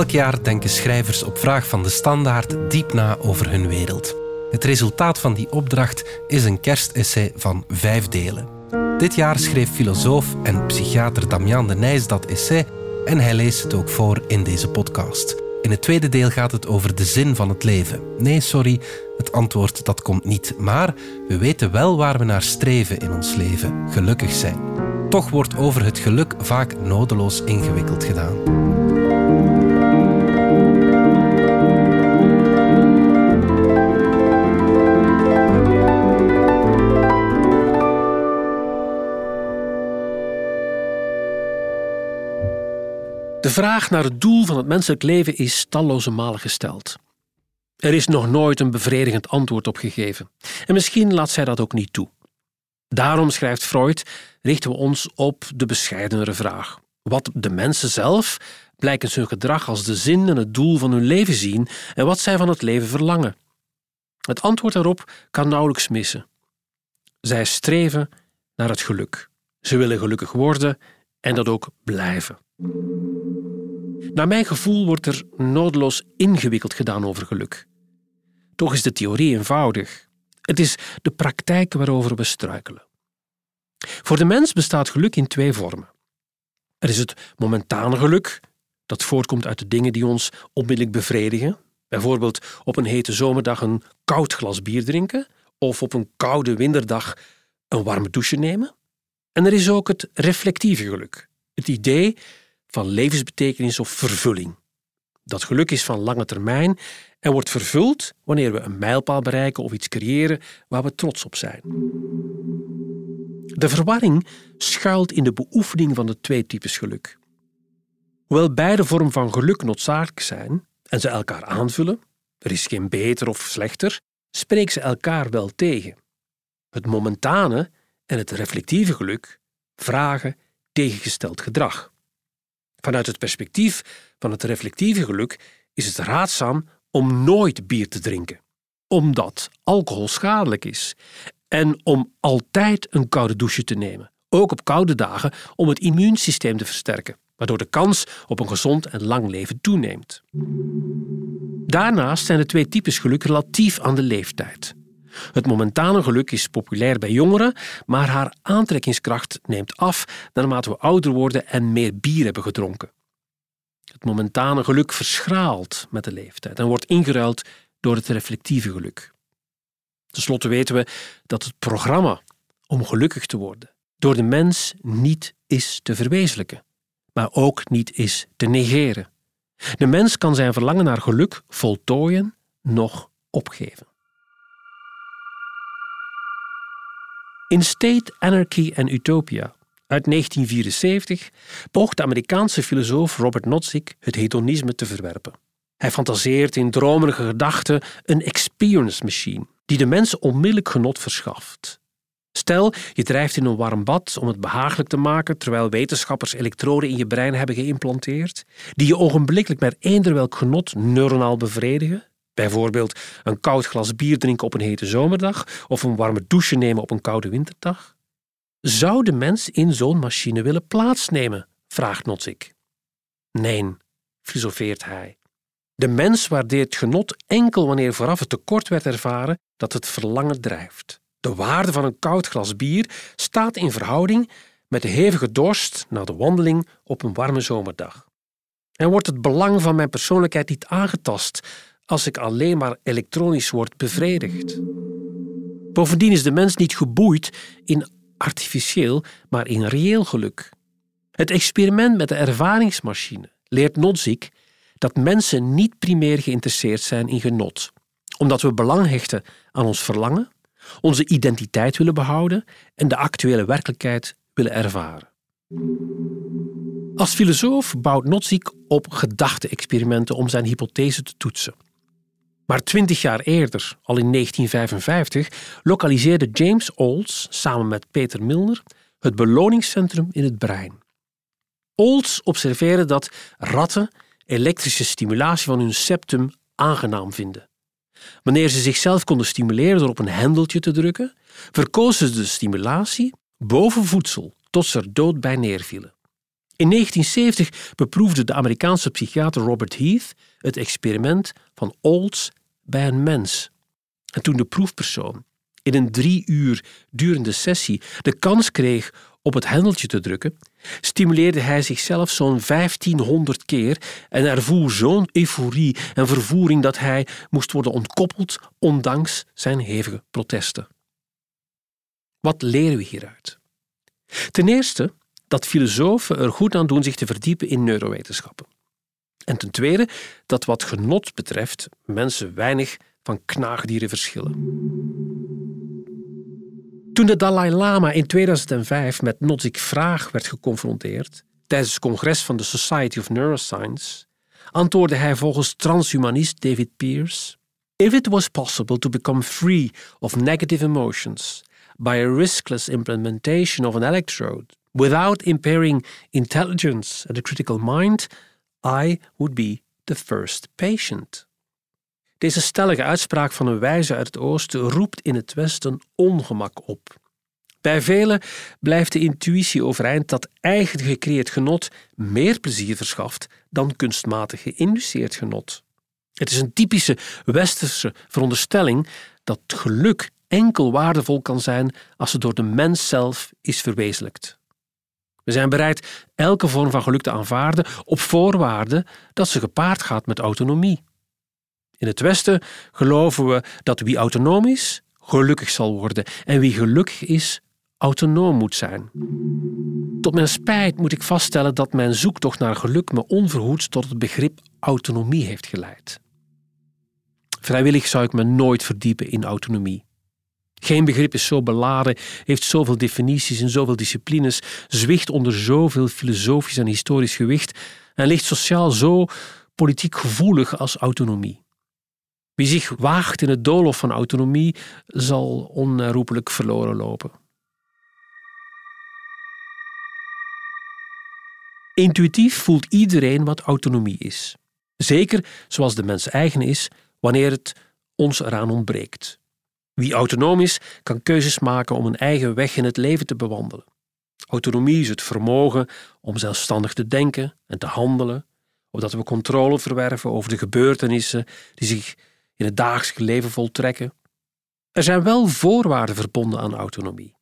Elk jaar denken schrijvers op vraag van de standaard diep na over hun wereld. Het resultaat van die opdracht is een kerstessay van vijf delen. Dit jaar schreef filosoof en psychiater Damian de Nijs dat essay en hij leest het ook voor in deze podcast. In het tweede deel gaat het over de zin van het leven. Nee, sorry, het antwoord dat komt niet. Maar we weten wel waar we naar streven in ons leven: gelukkig zijn. Toch wordt over het geluk vaak nodeloos ingewikkeld gedaan. De vraag naar het doel van het menselijk leven is talloze malen gesteld. Er is nog nooit een bevredigend antwoord op gegeven. En misschien laat zij dat ook niet toe. Daarom, schrijft Freud, richten we ons op de bescheidenere vraag. Wat de mensen zelf blijkens hun gedrag als de zin en het doel van hun leven zien en wat zij van het leven verlangen. Het antwoord daarop kan nauwelijks missen. Zij streven naar het geluk. Ze willen gelukkig worden en dat ook blijven. Naar mijn gevoel wordt er noodloos ingewikkeld gedaan over geluk. Toch is de theorie eenvoudig. Het is de praktijk waarover we struikelen. Voor de mens bestaat geluk in twee vormen. Er is het momentane geluk, dat voortkomt uit de dingen die ons onmiddellijk bevredigen. Bijvoorbeeld op een hete zomerdag een koud glas bier drinken of op een koude winterdag een warme douche nemen. En er is ook het reflectieve geluk, het idee van levensbetekenis of vervulling. Dat geluk is van lange termijn en wordt vervuld wanneer we een mijlpaal bereiken of iets creëren waar we trots op zijn. De verwarring schuilt in de beoefening van de twee types geluk. Hoewel beide vormen van geluk noodzakelijk zijn en ze elkaar aanvullen, er is geen beter of slechter, spreken ze elkaar wel tegen. Het momentane en het reflectieve geluk vragen tegengesteld gedrag. Vanuit het perspectief van het reflectieve geluk is het raadzaam om nooit bier te drinken, omdat alcohol schadelijk is, en om altijd een koude douche te nemen, ook op koude dagen om het immuunsysteem te versterken, waardoor de kans op een gezond en lang leven toeneemt. Daarnaast zijn de twee types geluk relatief aan de leeftijd. Het momentane geluk is populair bij jongeren, maar haar aantrekkingskracht neemt af naarmate we ouder worden en meer bier hebben gedronken. Het momentane geluk verschraalt met de leeftijd en wordt ingeruild door het reflectieve geluk. Ten slotte weten we dat het programma om gelukkig te worden door de mens niet is te verwezenlijken, maar ook niet is te negeren. De mens kan zijn verlangen naar geluk voltooien, nog opgeven. In State, Anarchy and Utopia uit 1974 poogt de Amerikaanse filosoof Robert Nozick het hedonisme te verwerpen. Hij fantaseert in dromerige gedachten een experience machine die de mens onmiddellijk genot verschaft. Stel, je drijft in een warm bad om het behagelijk te maken terwijl wetenschappers elektroden in je brein hebben geïmplanteerd, die je ogenblikkelijk met eender welk genot neuronaal bevredigen, Bijvoorbeeld een koud glas bier drinken op een hete zomerdag of een warme douche nemen op een koude winterdag? Zou de mens in zo'n machine willen plaatsnemen? vraagt Notzig. Nee, filosofeert hij. De mens waardeert genot enkel wanneer vooraf het tekort werd ervaren dat het verlangen drijft. De waarde van een koud glas bier staat in verhouding met de hevige dorst na de wandeling op een warme zomerdag. En wordt het belang van mijn persoonlijkheid niet aangetast als ik alleen maar elektronisch word bevredigd. Bovendien is de mens niet geboeid in artificieel, maar in reëel geluk. Het experiment met de ervaringsmachine leert Nozick dat mensen niet primair geïnteresseerd zijn in genot, omdat we belang hechten aan ons verlangen, onze identiteit willen behouden en de actuele werkelijkheid willen ervaren. Als filosoof bouwt Nozick op gedachte-experimenten om zijn hypothese te toetsen. Maar twintig jaar eerder, al in 1955, lokaliseerde James Olds samen met Peter Milner het beloningscentrum in het brein. Olds observeerde dat ratten elektrische stimulatie van hun septum aangenaam vinden. Wanneer ze zichzelf konden stimuleren door op een hendeltje te drukken, verkozen ze de stimulatie boven voedsel tot ze er dood bij neervielen. In 1970 beproefde de Amerikaanse psychiater Robert Heath het experiment van Olds bij een mens. En toen de proefpersoon in een drie uur durende sessie de kans kreeg op het hendeltje te drukken, stimuleerde hij zichzelf zo'n 1500 keer en ervoer zo'n euforie en vervoering dat hij moest worden ontkoppeld ondanks zijn hevige protesten. Wat leren we hieruit? Ten eerste dat filosofen er goed aan doen zich te verdiepen in neurowetenschappen. En ten tweede dat wat genot betreft mensen weinig van knaagdieren verschillen. Toen de Dalai Lama in 2005 met Nozick Vraag werd geconfronteerd tijdens het congres van de Society of Neuroscience, antwoordde hij volgens transhumanist David Pearce: If it was possible to become free of negative emotions by a riskless implementation of an electrode without impairing intelligence and the critical mind, I would be the first patient. Deze stellige uitspraak van een wijze uit het oosten roept in het westen ongemak op. Bij velen blijft de intuïtie overeind dat eigen gecreëerd genot meer plezier verschaft dan kunstmatig geïnduceerd genot. Het is een typische westerse veronderstelling dat geluk enkel waardevol kan zijn als het door de mens zelf is verwezenlijkt. We zijn bereid elke vorm van geluk te aanvaarden op voorwaarde dat ze gepaard gaat met autonomie. In het Westen geloven we dat wie autonoom is, gelukkig zal worden en wie gelukkig is, autonoom moet zijn. Tot mijn spijt moet ik vaststellen dat mijn zoektocht naar geluk me onverhoeds tot het begrip autonomie heeft geleid. Vrijwillig zou ik me nooit verdiepen in autonomie. Geen begrip is zo beladen, heeft zoveel definities en zoveel disciplines, zwicht onder zoveel filosofisch en historisch gewicht en ligt sociaal zo politiek gevoelig als autonomie. Wie zich waagt in het doolhof van autonomie, zal onherroepelijk verloren lopen. Intuïtief voelt iedereen wat autonomie is. Zeker zoals de mens eigen is, wanneer het ons eraan ontbreekt. Wie autonoom is, kan keuzes maken om een eigen weg in het leven te bewandelen. Autonomie is het vermogen om zelfstandig te denken en te handelen, opdat we controle verwerven over de gebeurtenissen die zich in het dagelijks leven voltrekken. Er zijn wel voorwaarden verbonden aan autonomie.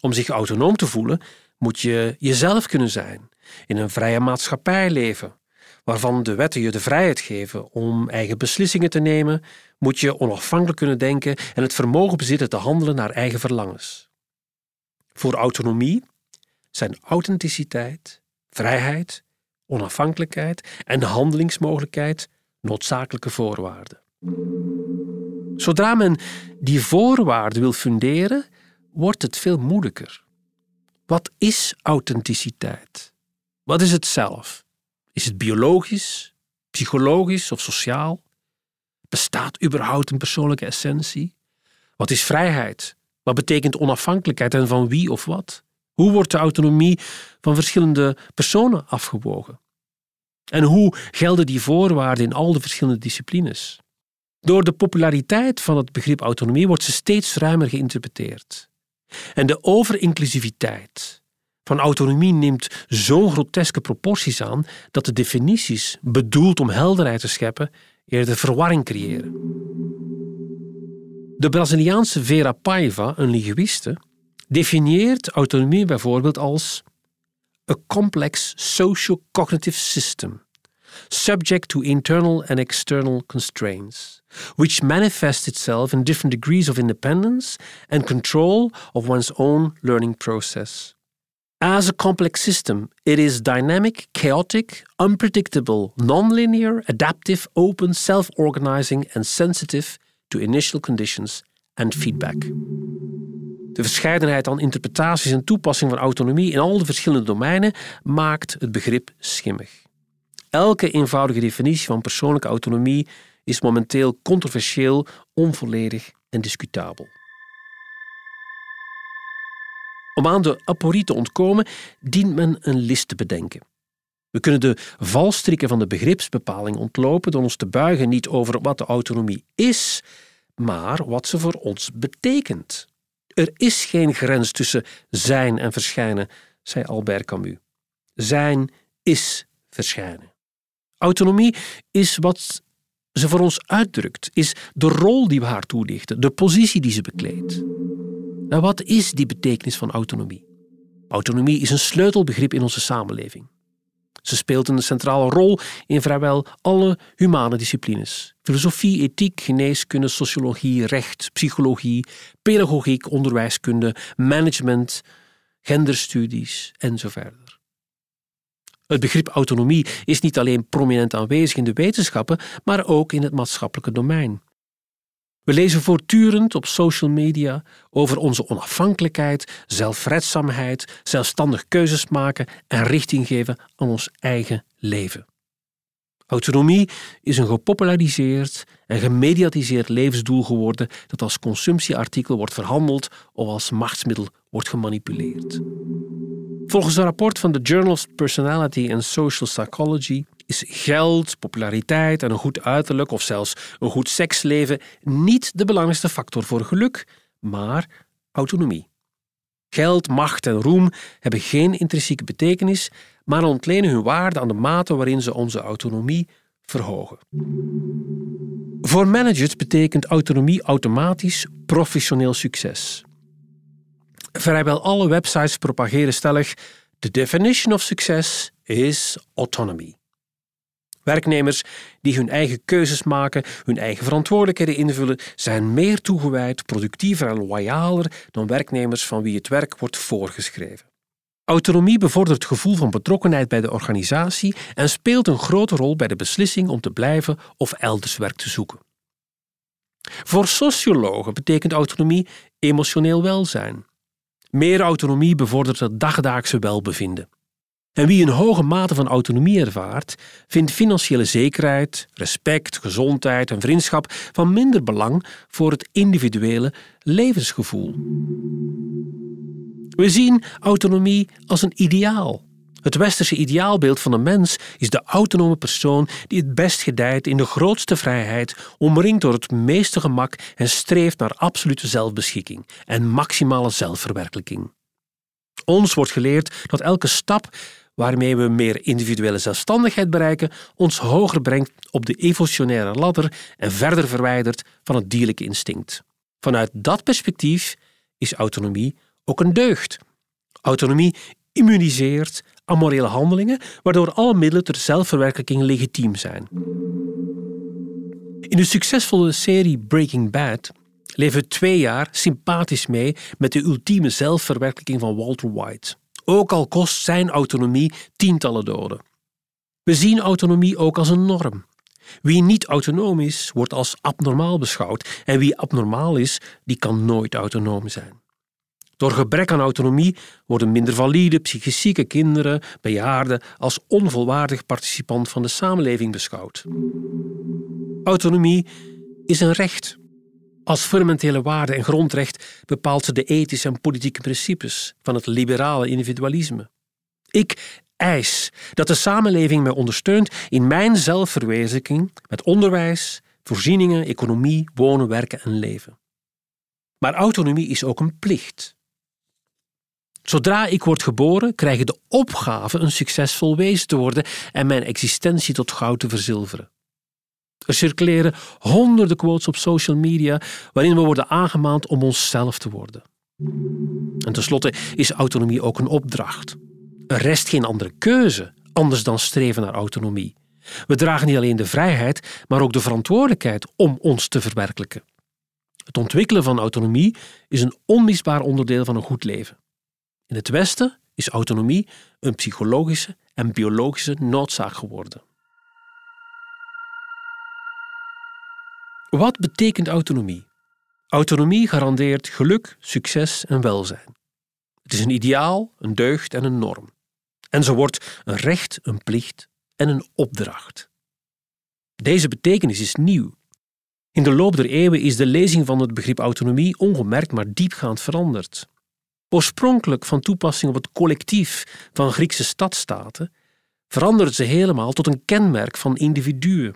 Om zich autonoom te voelen, moet je jezelf kunnen zijn, in een vrije maatschappij leven, waarvan de wetten je de vrijheid geven om eigen beslissingen te nemen, moet je onafhankelijk kunnen denken en het vermogen bezitten te handelen naar eigen verlangens. Voor autonomie zijn authenticiteit, vrijheid, onafhankelijkheid en handelingsmogelijkheid noodzakelijke voorwaarden. Zodra men die voorwaarden wil funderen, wordt het veel moeilijker. Wat is authenticiteit? Wat is het zelf? Is het biologisch, psychologisch of sociaal? Bestaat überhaupt een persoonlijke essentie? Wat is vrijheid? Wat betekent onafhankelijkheid en van wie of wat? Hoe wordt de autonomie van verschillende personen afgewogen? En hoe gelden die voorwaarden in al de verschillende disciplines? Door de populariteit van het begrip autonomie wordt ze steeds ruimer geïnterpreteerd. En de overinclusiviteit van autonomie neemt zo'n groteske proporties aan dat de definities, bedoeld om helderheid te scheppen, eerder verwarring creëren. De Braziliaanse Vera Paiva, een linguïste, definieert autonomie bijvoorbeeld als a complex social-cognitive system subject to internal and external constraints, which manifests itself in different degrees of independence and control of one's own learning process. As a complex system, it is dynamic, chaotic, unpredictable, nonlinear, adaptive, open, self organizing, and sensitive to initial conditions and feedback. De verscheidenheid aan interpretaties en toepassing van autonomie in al de verschillende domeinen maakt het begrip schimmig. Elke eenvoudige definitie van persoonlijke autonomie is momenteel controversieel, onvolledig en discutabel. Om aan de aporie te ontkomen, dient men een list te bedenken. We kunnen de valstrikken van de begripsbepaling ontlopen door ons te buigen niet over wat de autonomie is, maar wat ze voor ons betekent. Er is geen grens tussen zijn en verschijnen, zei Albert Camus. zijn, is verschijnen. Autonomie is wat ze voor ons uitdrukt, is de rol die we haar toedichten, de positie die ze bekleedt. Nou, wat is die betekenis van autonomie? Autonomie is een sleutelbegrip in onze samenleving. Ze speelt een centrale rol in vrijwel alle humane disciplines. Filosofie, ethiek, geneeskunde, sociologie, recht, psychologie, pedagogiek, onderwijskunde, management, genderstudies en zo verder. Het begrip autonomie is niet alleen prominent aanwezig in de wetenschappen, maar ook in het maatschappelijke domein. We lezen voortdurend op social media over onze onafhankelijkheid, zelfredzaamheid, zelfstandig keuzes maken en richting geven aan ons eigen leven. Autonomie is een gepopulariseerd en gemediatiseerd levensdoel geworden dat als consumptieartikel wordt verhandeld of als machtsmiddel wordt gemanipuleerd. Volgens een rapport van de Journal of Personality and Social Psychology is geld, populariteit en een goed uiterlijk of zelfs een goed seksleven niet de belangrijkste factor voor geluk, maar autonomie. Geld, macht en roem hebben geen intrinsieke betekenis, maar ontlenen hun waarde aan de mate waarin ze onze autonomie verhogen. Voor managers betekent autonomie automatisch professioneel succes. Vrijwel alle websites propageren stellig: The definition of success is autonomy. Werknemers die hun eigen keuzes maken, hun eigen verantwoordelijkheden invullen, zijn meer toegewijd, productiever en loyaler dan werknemers van wie het werk wordt voorgeschreven. Autonomie bevordert het gevoel van betrokkenheid bij de organisatie en speelt een grote rol bij de beslissing om te blijven of elders werk te zoeken. Voor sociologen betekent autonomie emotioneel welzijn. Meer autonomie bevordert het dagdaagse welbevinden. En wie een hoge mate van autonomie ervaart, vindt financiële zekerheid, respect, gezondheid en vriendschap van minder belang voor het individuele levensgevoel. We zien autonomie als een ideaal. Het westerse ideaalbeeld van een mens is de autonome persoon die het best gedijt in de grootste vrijheid, omringd door het meeste gemak en streeft naar absolute zelfbeschikking en maximale zelfverwerkelijking. Ons wordt geleerd dat elke stap waarmee we meer individuele zelfstandigheid bereiken, ons hoger brengt op de evolutionaire ladder en verder verwijdert van het dierlijke instinct. Vanuit dat perspectief is autonomie ook een deugd. Autonomie immuniseert amorele handelingen, waardoor alle middelen ter zelfverwerkelijking legitiem zijn. In de succesvolle serie Breaking Bad leven we twee jaar sympathisch mee met de ultieme zelfverwerkelijking van Walter White ook al kost zijn autonomie tientallen doden. We zien autonomie ook als een norm. Wie niet autonoom is, wordt als abnormaal beschouwd en wie abnormaal is, die kan nooit autonoom zijn. Door gebrek aan autonomie worden minder valide, psychisch zieke kinderen, bejaarden als onvolwaardig participant van de samenleving beschouwd. Autonomie is een recht als fundamentele waarde en grondrecht bepaalt ze de ethische en politieke principes van het liberale individualisme. Ik eis dat de samenleving mij ondersteunt in mijn zelfverwezenlijking met onderwijs, voorzieningen, economie, wonen, werken en leven. Maar autonomie is ook een plicht. Zodra ik word geboren, krijg ik de opgave een succesvol wezen te worden en mijn existentie tot goud te verzilveren. Er circuleren honderden quotes op social media waarin we worden aangemaand om onszelf te worden. En tenslotte is autonomie ook een opdracht. Er rest geen andere keuze anders dan streven naar autonomie. We dragen niet alleen de vrijheid, maar ook de verantwoordelijkheid om ons te verwerkelijken. Het ontwikkelen van autonomie is een onmisbaar onderdeel van een goed leven. In het Westen is autonomie een psychologische en biologische noodzaak geworden. Wat betekent autonomie? Autonomie garandeert geluk, succes en welzijn. Het is een ideaal, een deugd en een norm. En zo wordt een recht, een plicht en een opdracht. Deze betekenis is nieuw. In de loop der eeuwen is de lezing van het begrip autonomie ongemerkt maar diepgaand veranderd. Oorspronkelijk van toepassing op het collectief van Griekse stadstaten, veranderde ze helemaal tot een kenmerk van individuen,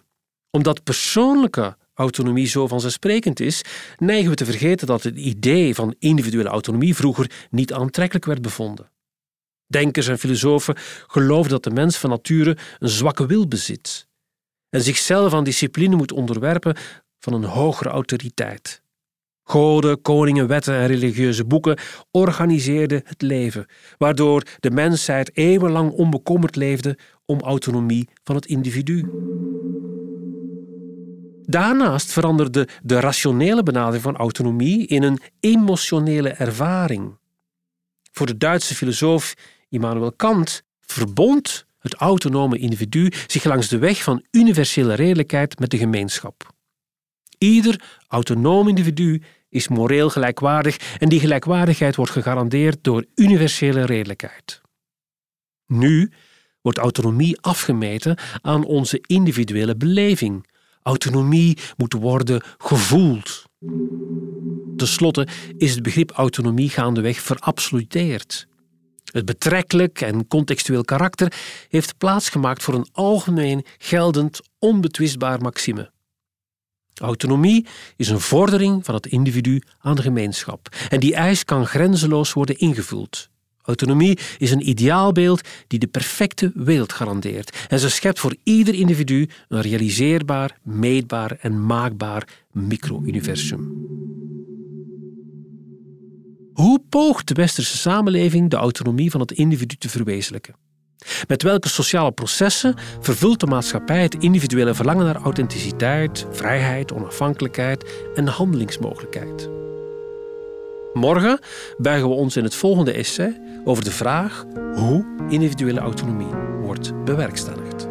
omdat persoonlijke autonomie zo vanzelfsprekend is, neigen we te vergeten dat het idee van individuele autonomie vroeger niet aantrekkelijk werd bevonden. Denkers en filosofen geloven dat de mens van nature een zwakke wil bezit en zichzelf aan discipline moet onderwerpen van een hogere autoriteit. Goden, koningen, wetten en religieuze boeken organiseerden het leven, waardoor de mensheid eeuwenlang onbekommerd leefde om autonomie van het individu. Daarnaast veranderde de rationele benadering van autonomie in een emotionele ervaring. Voor de Duitse filosoof Immanuel Kant verbond het autonome individu zich langs de weg van universele redelijkheid met de gemeenschap. Ieder autonoom individu is moreel gelijkwaardig en die gelijkwaardigheid wordt gegarandeerd door universele redelijkheid. Nu wordt autonomie afgemeten aan onze individuele beleving. Autonomie moet worden gevoeld. Ten slotte is het begrip autonomie gaandeweg verabsoluteerd. Het betrekkelijk en contextueel karakter heeft plaatsgemaakt voor een algemeen geldend, onbetwistbaar maxime. Autonomie is een vordering van het individu aan de gemeenschap en die eis kan grenzeloos worden ingevuld. Autonomie is een ideaalbeeld die de perfecte wereld garandeert en ze schept voor ieder individu een realiseerbaar, meetbaar en maakbaar micro-universum. Hoe poogt de westerse samenleving de autonomie van het individu te verwezenlijken? Met welke sociale processen vervult de maatschappij het individuele verlangen naar authenticiteit, vrijheid, onafhankelijkheid en handelingsmogelijkheid? Morgen buigen we ons in het volgende essay over de vraag hoe individuele autonomie wordt bewerkstelligd.